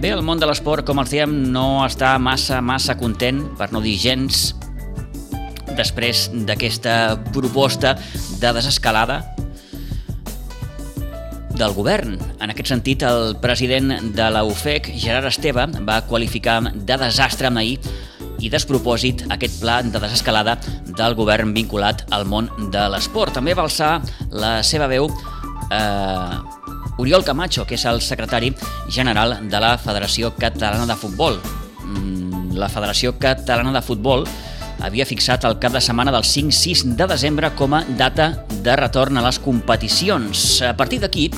Bé, el món de l'esport, com els dèiem, no està massa, massa content, per no dir gens, després d'aquesta proposta de desescalada del govern. En aquest sentit, el president de la UFEC, Gerard Esteve, va qualificar de desastre ahir i despropòsit aquest pla de desescalada del govern vinculat al món de l'esport. També va alçar la seva veu eh, Oriol Camacho, que és el secretari general de la Federació Catalana de Futbol. Mm, la Federació Catalana de Futbol havia fixat el cap de setmana del 5-6 de desembre com a data de retorn a les competicions. A partir d'aquí,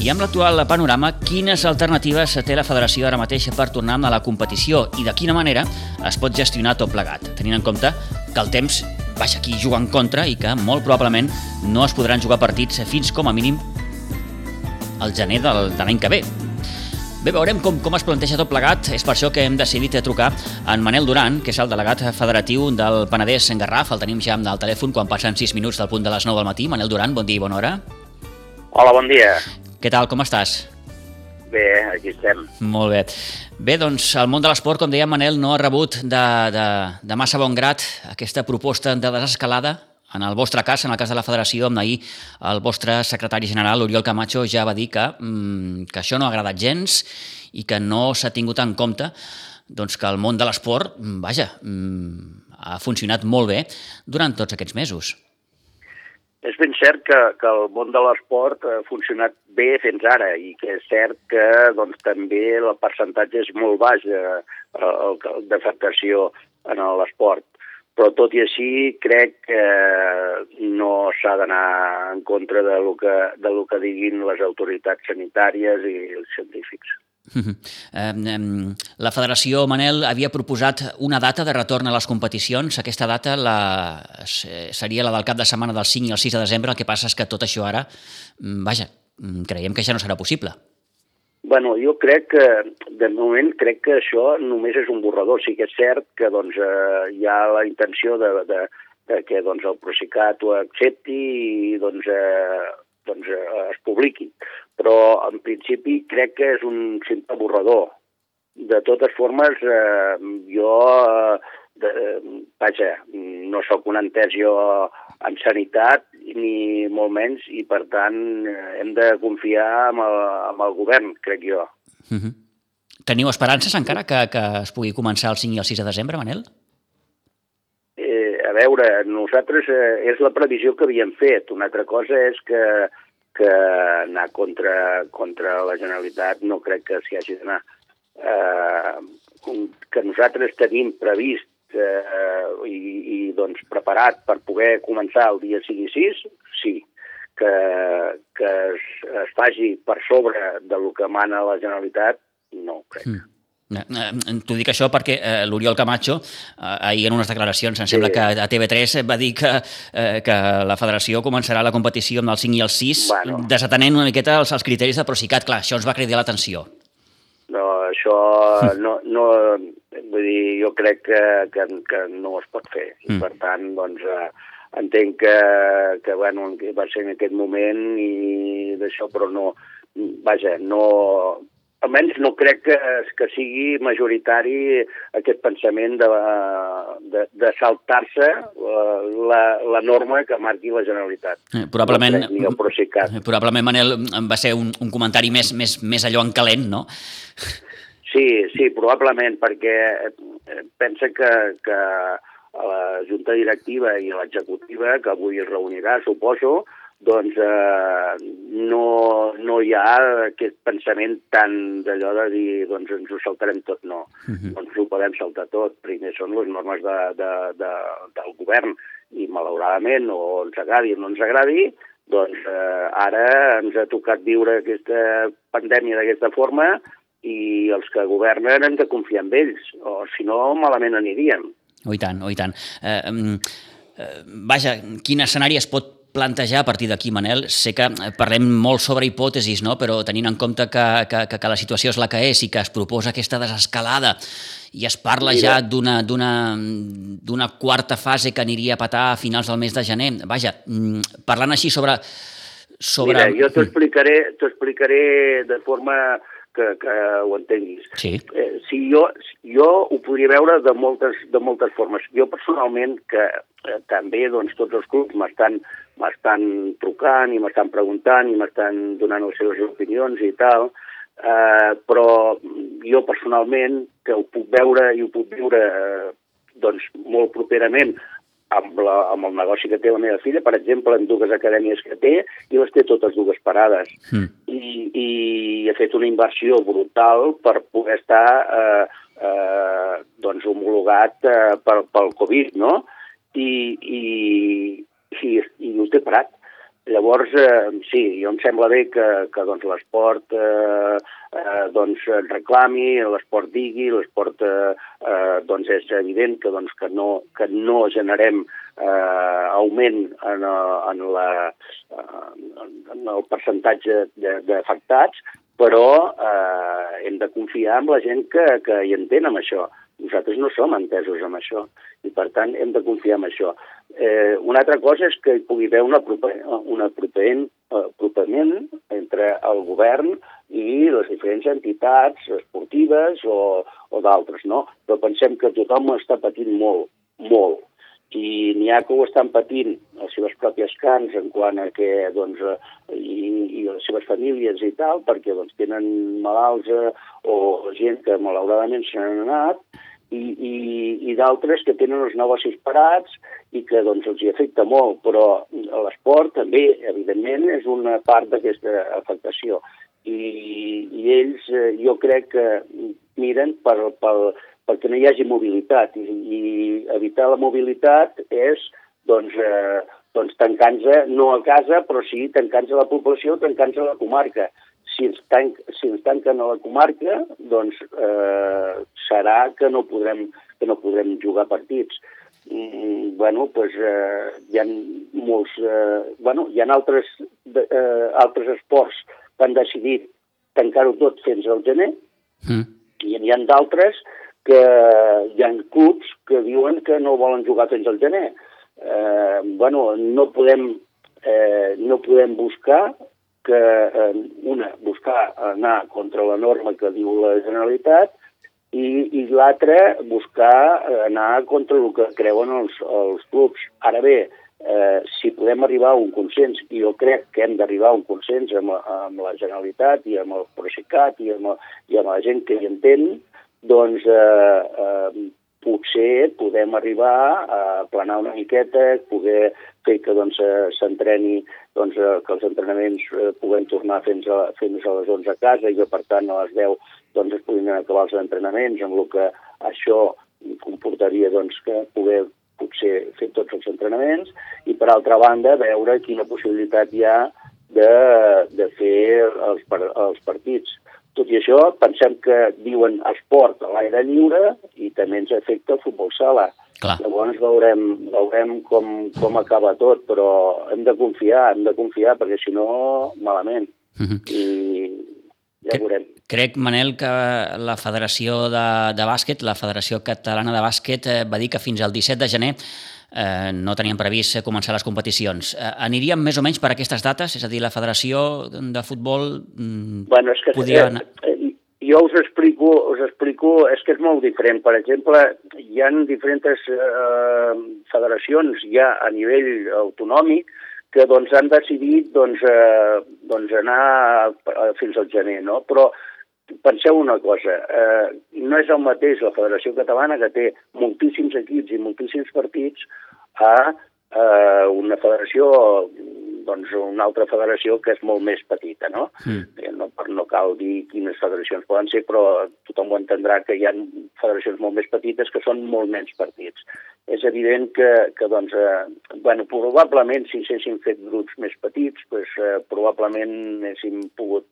i amb l'actual panorama, quines alternatives té la federació ara mateix per tornar a la competició i de quina manera es pot gestionar tot plegat, tenint en compte que el temps baixa aquí juga en contra i que molt probablement no es podran jugar partits fins com a mínim al gener del, de l'any que ve. Bé, veurem com, com es planteja tot plegat. És per això que hem decidit trucar en Manel Duran, que és el delegat federatiu del Penedès en Garraf. El tenim ja al telèfon quan passen 6 minuts del punt de les 9 del matí. Manel Duran, bon dia i bona hora. Hola, bon dia. Què tal, com estàs? Bé, aquí estem. Molt bé. Bé, doncs el món de l'esport, com deia Manel, no ha rebut de, de, de massa bon grat aquesta proposta de desescalada en el vostre cas, en el cas de la federació, amb ahir el vostre secretari general, Oriol Camacho, ja va dir que, mm, que això no ha agradat gens i que no s'ha tingut en compte doncs, que el món de l'esport, mm, vaja, mm, ha funcionat molt bé durant tots aquests mesos. És ben cert que, que el món de l'esport ha funcionat bé fins ara i que és cert que doncs, també el percentatge és molt baix d'afectació en l'esport però tot i així crec que no s'ha d'anar en contra de lo, que, de lo que diguin les autoritats sanitàries i els científics. La federació, Manel, havia proposat una data de retorn a les competicions. Aquesta data la, seria la del cap de setmana del 5 i el 6 de desembre. El que passa és que tot això ara, mm, vaja, mm, creiem que ja no serà possible. Bueno, jo crec que, de moment, crec que això només és un borrador. Sí que és cert que doncs, eh, hi ha la intenció de, de, de que doncs, el Procicat ho accepti i doncs, eh, doncs, eh, es publiqui. Però, en principi, crec que és un simple borrador. De totes formes, eh, jo, eh, de, vaja, no sóc un entès jo en sanitat ni molt menys, i per tant hem de confiar en el, en el govern, crec jo. Uh mhm. -huh. Teniu esperances encara que, que es pugui començar el 5 i el 6 de desembre, Manel? Eh, a veure, nosaltres eh, és la previsió que havíem fet. Una altra cosa és que, que anar contra, contra la Generalitat no crec que s'hi hagi d'anar. Eh, que nosaltres tenim previst eh, i, i doncs, preparat per poder començar el dia 5 i 6, sí. Que, que es, es faci per sobre de lo que mana la Generalitat, no crec. Mm. Eh, T'ho dic això perquè eh, l'Oriol Camacho eh, ahir en unes declaracions, em sembla sí. que a TV3 va dir que, eh, que la federació començarà la competició amb el 5 i el 6 bueno. desatenent una miqueta els, els criteris de Procicat. Clar, això ens va cridar l'atenció. No, això no, no, Vull dir, jo crec que, que, que no es pot fer. I, mm. per tant, doncs, eh, entenc que, que bueno, va ser en aquest moment i d'això, però no... Vaja, no... Almenys no crec que, que sigui majoritari aquest pensament de, de, de saltar-se la, la, la norma que marqui la Generalitat. Eh, probablement, no ni el eh, probablement, Manel, va ser un, un comentari més, més, més allò en calent, no? Sí, sí, probablement, perquè eh, pensa que, que a la Junta Directiva i a l'executiva, que avui es reunirà, suposo, doncs eh, no, no hi ha aquest pensament tan d'allò de dir doncs ens ho saltarem tot, no. Uh mhm. -huh. Doncs ho podem saltar tot. Primer són les normes de, de, de, del govern i malauradament o ens agradi o no ens agradi, doncs eh, ara ens ha tocat viure aquesta pandèmia d'aquesta forma i els que governen hem de confiar en ells, o si no, malament aniríem. Oh, i tant, oh, i tant. Eh, eh, vaja, quin escenari es pot plantejar a partir d'aquí, Manel? Sé que parlem molt sobre hipòtesis, no? però tenint en compte que, que, que la situació és la que és i que es proposa aquesta desescalada i es parla Mira. ja d'una quarta fase que aniria a patar a finals del mes de gener. Vaja, mm, parlant així sobre... sobre... Mira, jo t'ho explicaré, explicaré de forma que, que ho entenguis. Sí. Eh, sí, jo, jo ho podria veure de moltes, de moltes formes. Jo personalment, que eh, també doncs, tots els clubs m'estan m'estan trucant i m'estan preguntant i m'estan donant les seves opinions i tal, eh, però jo personalment, que ho puc veure i ho puc viure eh, doncs, molt properament amb, la, amb el negoci que té la meva filla, per exemple, en dues acadèmies que té, i les té totes dues parades. Mm. I, I he fet una inversió brutal per poder estar eh, eh, doncs homologat eh, pel, pel Covid, no? I, i, i, i no té parat. Llavors, eh, sí, jo em sembla bé que, que doncs, l'esport eh, eh, doncs, reclami, l'esport digui, l'esport eh, eh, doncs és evident que, doncs, que, no, que no generem eh, augment en, en, la, en el percentatge d'afectats, però eh, hem de confiar en la gent que, que hi entén amb això. Nosaltres no som entesos amb això i, per tant, hem de confiar en això. Eh, una altra cosa és que hi pugui haver una, una apropament, apropament entre el govern i les diferents entitats esportives o, o d'altres, no? Però pensem que tothom està patint molt, molt i n'hi ha que ho estan patint les seves pròpies cants en quant a que, doncs, eh, i, i les seves famílies i tal, perquè doncs, tenen malalts eh, o gent que malauradament se n'han anat, i, i, i d'altres que tenen els negocis parats i que doncs, els hi afecta molt, però l'esport també, evidentment, és una part d'aquesta afectació. I, I ells, eh, jo crec que miren per, per, perquè no hi hagi mobilitat i, i evitar la mobilitat és doncs, eh, doncs tancant-se no a casa, però sí tancant-se a la població, tancant-se a la comarca. Si ens, tanc, si ens tanquen a la comarca, doncs eh, serà que no podrem, que no podrem jugar partits. Mm, bueno, doncs, eh, hi ha molts... Eh, bueno, hi ha altres, eh, altres esports que han decidit tancar-ho tot fins al gener, mm. i hi ha d'altres que hi ha clubs que diuen que no volen jugar fins al gener. Eh, bueno, no podem, eh, no podem buscar que, eh, una, buscar anar contra la norma que diu la Generalitat i, i l'altra, buscar anar contra el que creuen els, els clubs. Ara bé, eh, si podem arribar a un consens, i jo crec que hem d'arribar a un consens amb, amb la Generalitat i amb el Procicat i amb, i amb la gent que hi entén, doncs eh, eh, potser podem arribar a planar una miqueta, poder fer que doncs, eh, s'entreni, doncs, eh, que els entrenaments eh, puguem tornar fins a, fins a les 11 a casa i que, per tant, a les 10 doncs, es puguin acabar els entrenaments, amb el que això comportaria doncs, que poder potser fer tots els entrenaments i, per altra banda, veure quina possibilitat hi ha de, de fer els, els partits. Tot i això, pensem que diuen esport a l'aire lliure i també ens afecta el futbol sala. Clar. Llavors veurem, veurem com, com acaba tot, però hem de confiar, hem de confiar, perquè si no, malament. Uh mhm. -huh. I ja veurem. Crec, Manel, que la Federació de, de Bàsquet, la Federació Catalana de Bàsquet, eh, va dir que fins al 17 de gener eh, no tenien previst començar les competicions. Eh, aniríem més o menys per aquestes dates? És a dir, la Federació de Futbol mm, bueno, és que, podria anar... Eh, jo us explico, us explico, és que és molt diferent. Per exemple, hi ha diferents eh, federacions ja a nivell autonòmic que doncs, han decidit doncs, eh, doncs anar fins al gener, no? Però penseu una cosa, eh, no és el mateix la Federació Catalana, que té moltíssims equips i moltíssims partits, a eh, una federació, doncs una altra federació que és molt més petita, no? Mm. No, no cal dir quines federacions poden ser, però tothom ho entendrà que hi ha federacions molt més petites que són molt menys partits. És evident que, que doncs, eh, bueno, probablement si s'haguessin fet grups més petits, pues, eh, probablement haguéssim pogut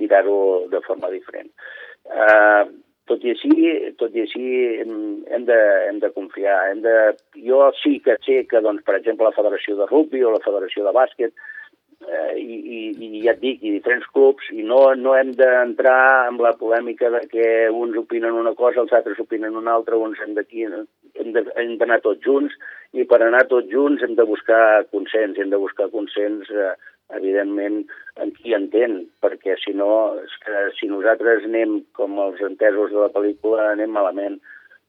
tirar-ho de forma diferent. Uh, tot i així, tot i així hem, hem, de, hem de confiar. Hem de, jo sí que sé que, doncs, per exemple, la Federació de Rugby o la Federació de Bàsquet eh, i, i, i ja et dic, i diferents clubs, i no, no hem d'entrar en la polèmica de que uns opinen una cosa, els altres opinen una altra, uns hem d'aquí, hem d'anar tots junts, i per anar tots junts hem de buscar consens, hem de buscar consens eh, evidentment, en qui entén, perquè si no, és que si nosaltres anem com els entesos de la pel·lícula, anem malament,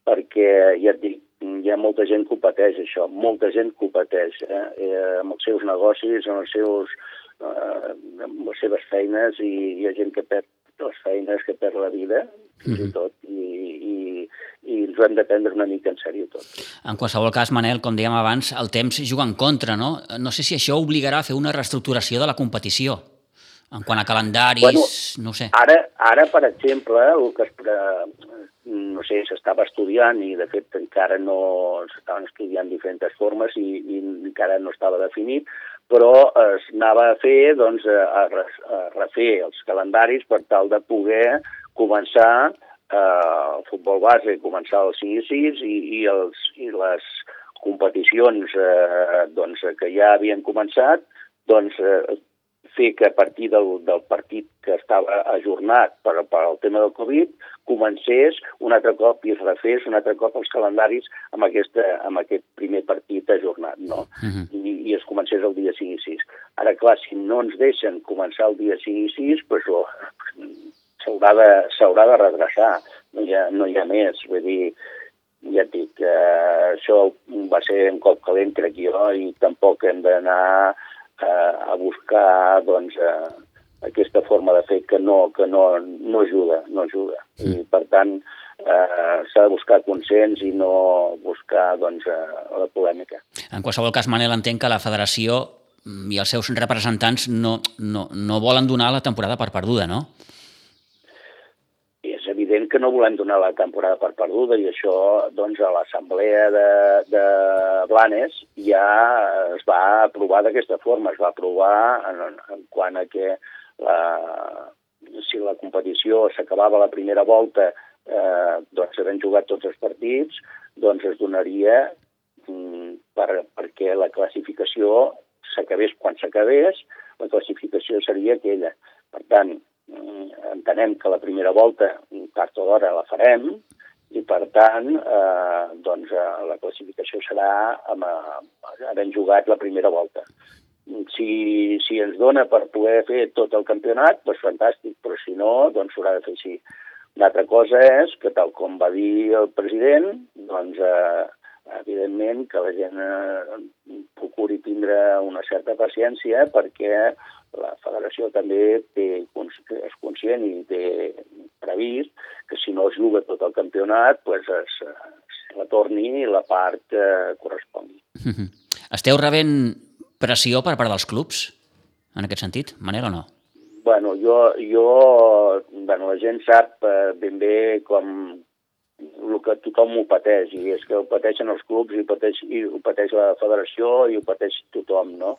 perquè, ja et dic, hi ha molta gent que ho pateix, això, molta gent que ho pateix, eh? eh amb els seus negocis, amb, els seus, eh, amb les seves feines, i hi ha gent que perd les feines, que perd la vida, mm -hmm. i tot, i, i, ens ho hem de prendre una mica en sèrio tot. En qualsevol cas, Manel, com dèiem abans, el temps juga en contra, no? No sé si això obligarà a fer una reestructuració de la competició, en quant a calendaris, bueno, no sé. Ara, ara, per exemple, el que es, no sé, s'estava estudiant i de fet encara no s'estaven estudiant diferents formes i, i encara no estava definit, però es anava a fer, doncs, a, a refer els calendaris per tal de poder començar eh, el futbol base, començar el 5 i 6 i, i, els, i les competicions eh, doncs, que ja havien començat, doncs, eh, fer que a partir del, del partit que estava ajornat per, per al tema del Covid comencés un altre cop i es refés un altre cop els calendaris amb, aquesta, amb aquest primer partit ajornat, no? Uh mhm. -huh. I, I es comencés el dia 5 i 6. Ara, clar, si no ens deixen començar el dia 5 i 6, doncs oh, s'haurà de, de redreçar, no hi, ha, no hi ha més, vull dir, ja et dic, eh, això va ser un cop calent, crec jo, i tampoc hem d'anar eh, a buscar doncs, eh, aquesta forma de fer que no, que no, no ajuda, no ajuda. Mm. I per tant eh, s'ha de buscar consens i no buscar doncs, eh, la polèmica. En qualsevol cas, Manel, entenc que la federació i els seus representants no, no, no volen donar la temporada per perduda, no? Que no volem donar la temporada per perduda i això, doncs, a l'assemblea de, de Blanes ja es va aprovar d'aquesta forma, es va aprovar en, en quant a que la, si la competició s'acabava la primera volta, eh, doncs havent jugat tots els partits, doncs es donaria mm, per, perquè la classificació s'acabés quan s'acabés, la classificació seria aquella. Per tant, entenem que la primera volta, tard o d'hora, la farem, i per tant, eh, doncs, eh, la classificació serà amb, eh, havent jugat la primera volta. Si, si ens dona per poder fer tot el campionat, doncs fantàstic, però si no, doncs s'haurà de fer així. Una altra cosa és que, tal com va dir el president, doncs, eh, evidentment que la gent eh, procuri tindre una certa paciència perquè la federació també té, és conscient i té previst que si no es juga tot el campionat pues es, es retorni la part que correspongui. Mm -hmm. Esteu rebent pressió per part dels clubs en aquest sentit, Manel, o no? Bueno, jo, jo bueno, la gent sap eh, ben bé com el que tothom ho pateix, i és que ho pateixen els clubs, i ho pateix, i ho pateix la federació, i ho pateix tothom, no?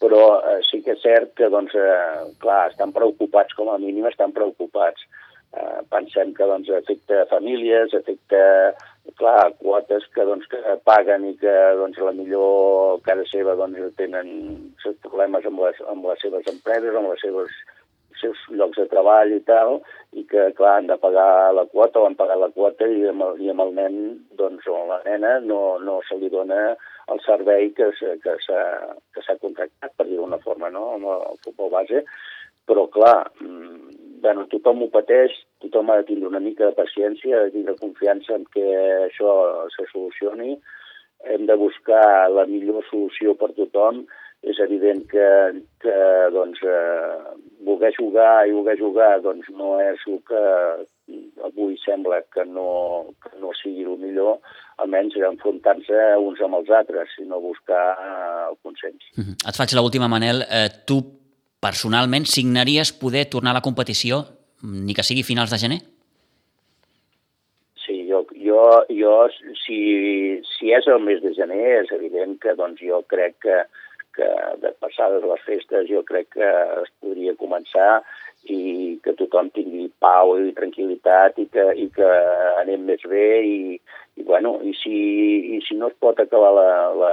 Però eh, sí que és cert que, doncs, eh, clar, estan preocupats, com a mínim estan preocupats. Eh, pensem que doncs, afecta famílies, afecta, clar, quotes que, doncs, que paguen i que doncs, la millor casa seva doncs, tenen problemes amb les, amb les seves empreses, amb les seves seus llocs de treball i tal, i que, clar, han de pagar la quota o han pagat la quota i amb el, i amb el nen, doncs, o la nena no, no se li dona el servei que s'ha contractat, per dir-ho d'una forma, no?, amb el futbol base, però clar, mm, bueno, tothom ho pateix, tothom ha de tindre una mica de paciència, ha de tindre confiança en que això se solucioni, hem de buscar la millor solució per tothom, és evident que, que doncs, eh, voler jugar i voler jugar doncs, no és el que avui sembla que no, que no sigui el millor, almenys enfrontar-se uns amb els altres, sinó buscar el consens. Mm -hmm. Et faig l'última, Manel. Eh, tu personalment signaries poder tornar a la competició, ni que sigui finals de gener? Sí, jo, jo, jo si, si és el mes de gener, és evident que doncs, jo crec que, que de passades les festes jo crec que es podria començar i que tothom tingui pau i tranquil·litat i que, i que anem més bé i, i, bueno, i, si, i si no es pot acabar la, la,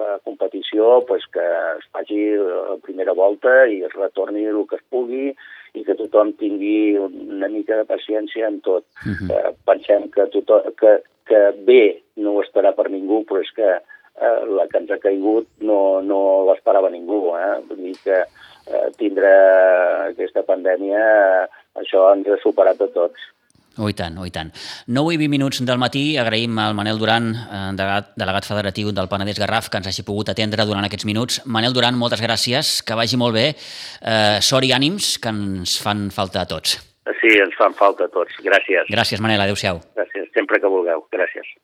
la competició, pues que es faci la primera volta i es retorni el que es pugui i que tothom tingui una mica de paciència en tot. Uh -huh. eh, pensem que, tothom, que, que bé no ho estarà per ningú, però és que eh, la que ens ha caigut no, no l'esperava ningú. Eh? Vull dir que eh, tindre aquesta pandèmia, eh, això ens ha superat a tots. Oh, i tant, oh, i tant. 9 i 20 minuts del matí, agraïm al Manel Duran, eh, delegat, delegat federatiu del Penedès Garraf, que ens hagi pogut atendre durant aquests minuts. Manel Duran, moltes gràcies, que vagi molt bé. Eh, sort i ànims, que ens fan falta a tots. Sí, ens fan falta a tots. Gràcies. Gràcies, Manel, adeu-siau. Gràcies, sempre que vulgueu. Gràcies.